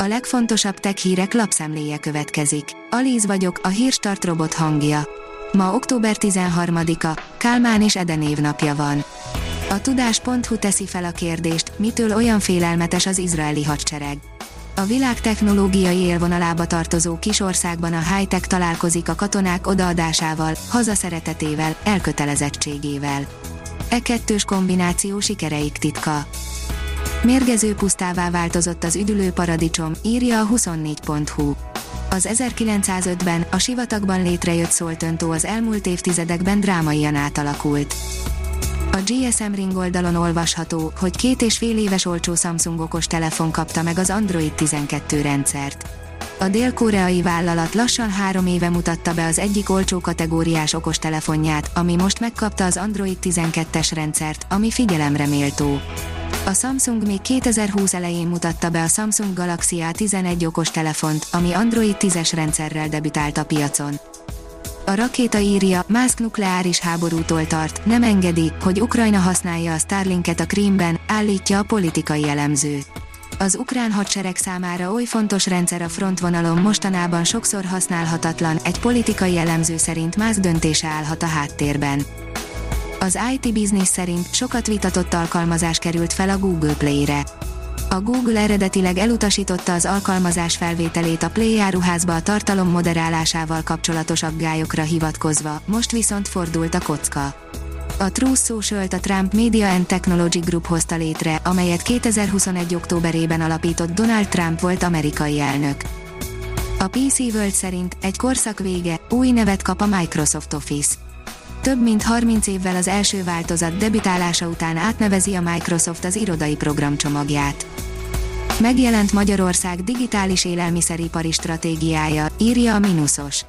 A legfontosabb tech hírek lapszemléje következik. Alíz vagyok, a hírstart robot hangja. Ma október 13-a, Kálmán és Eden évnapja van. A tudás.hu teszi fel a kérdést, mitől olyan félelmetes az izraeli hadsereg. A világ technológiai élvonalába tartozó kis országban a high-tech találkozik a katonák odaadásával, hazaszeretetével, elkötelezettségével. E kettős kombináció sikereik titka. Mérgező pusztává változott az üdülő paradicsom, írja a 24.hu. Az 1905-ben, a sivatagban létrejött Szoltöntó az elmúlt évtizedekben drámaian átalakult. A GSM Ring oldalon olvasható, hogy két és fél éves olcsó Samsung okos telefon kapta meg az Android 12 rendszert. A dél-koreai vállalat lassan három éve mutatta be az egyik olcsó kategóriás okostelefonját, ami most megkapta az Android 12-es rendszert, ami figyelemre méltó. A Samsung még 2020 elején mutatta be a Samsung Galaxy A11 okos telefont, ami Android 10-es rendszerrel debütált a piacon. A rakéta írja, Musk nukleáris háborútól tart, nem engedi, hogy Ukrajna használja a Starlinket a Krímben, állítja a politikai elemző. Az ukrán hadsereg számára oly fontos rendszer a frontvonalon mostanában sokszor használhatatlan, egy politikai elemző szerint Musk döntése állhat a háttérben. Az IT Business szerint sokat vitatott alkalmazás került fel a Google Play-re. A Google eredetileg elutasította az alkalmazás felvételét a Play áruházba a tartalom moderálásával kapcsolatos aggályokra hivatkozva, most viszont fordult a kocka. A Truth Social-t a Trump Media and Technology Group hozta létre, amelyet 2021. októberében alapított Donald Trump volt amerikai elnök. A PC World szerint egy korszak vége, új nevet kap a Microsoft Office. Több mint 30 évvel az első változat debütálása után átnevezi a Microsoft az irodai programcsomagját. Megjelent Magyarország digitális élelmiszeripari stratégiája, írja a Minusos.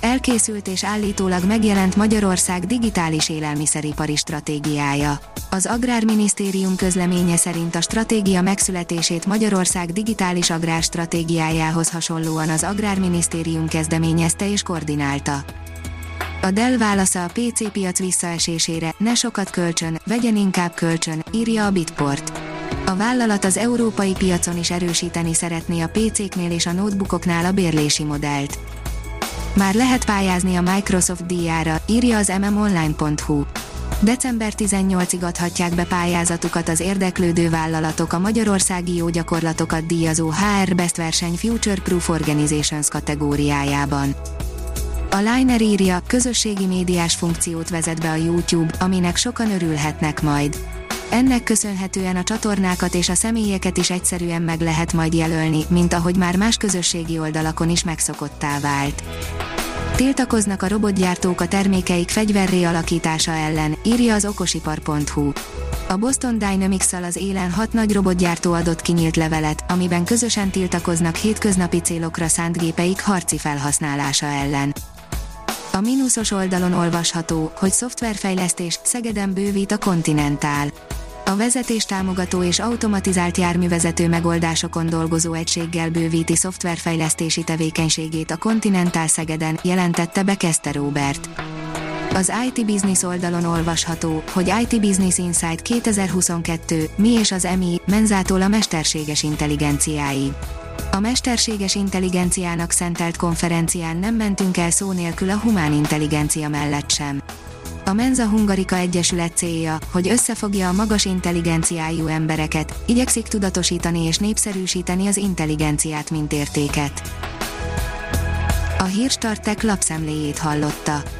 Elkészült és állítólag megjelent Magyarország digitális élelmiszeripari stratégiája. Az Agrárminisztérium közleménye szerint a stratégia megszületését Magyarország digitális agrárstratégiájához hasonlóan az Agrárminisztérium kezdeményezte és koordinálta. A Dell válasza a PC piac visszaesésére, ne sokat kölcsön, vegyen inkább kölcsön, írja a Bitport. A vállalat az európai piacon is erősíteni szeretné a PC-knél és a notebookoknál a bérlési modellt. Már lehet pályázni a Microsoft díjára, írja az mmonline.hu. December 18-ig adhatják be pályázatukat az érdeklődő vállalatok a magyarországi jó gyakorlatokat díjazó HR Best Verseny Future Proof Organizations kategóriájában. A Liner írja, közösségi médiás funkciót vezet be a YouTube, aminek sokan örülhetnek majd. Ennek köszönhetően a csatornákat és a személyeket is egyszerűen meg lehet majd jelölni, mint ahogy már más közösségi oldalakon is megszokottá vált. Tiltakoznak a robotgyártók a termékeik fegyverré alakítása ellen, írja az okosipar.hu. A Boston dynamics az élen hat nagy robotgyártó adott kinyílt levelet, amiben közösen tiltakoznak hétköznapi célokra szánt gépeik harci felhasználása ellen. A mínuszos oldalon olvasható, hogy szoftverfejlesztés Szegeden bővít a Continental. A vezetés támogató és automatizált járművezető megoldásokon dolgozó egységgel bővíti szoftverfejlesztési tevékenységét a Continental Szegeden, jelentette be Keszter Robert. Az IT Business oldalon olvasható, hogy IT Business Insight 2022, mi és az EMI, menzától a mesterséges intelligenciáig. A mesterséges intelligenciának szentelt konferencián nem mentünk el szó nélkül a humán intelligencia mellett sem. A Menza Hungarika Egyesület célja, hogy összefogja a magas intelligenciájú embereket, igyekszik tudatosítani és népszerűsíteni az intelligenciát mint értéket. A Hírstartek lapszemléjét hallotta.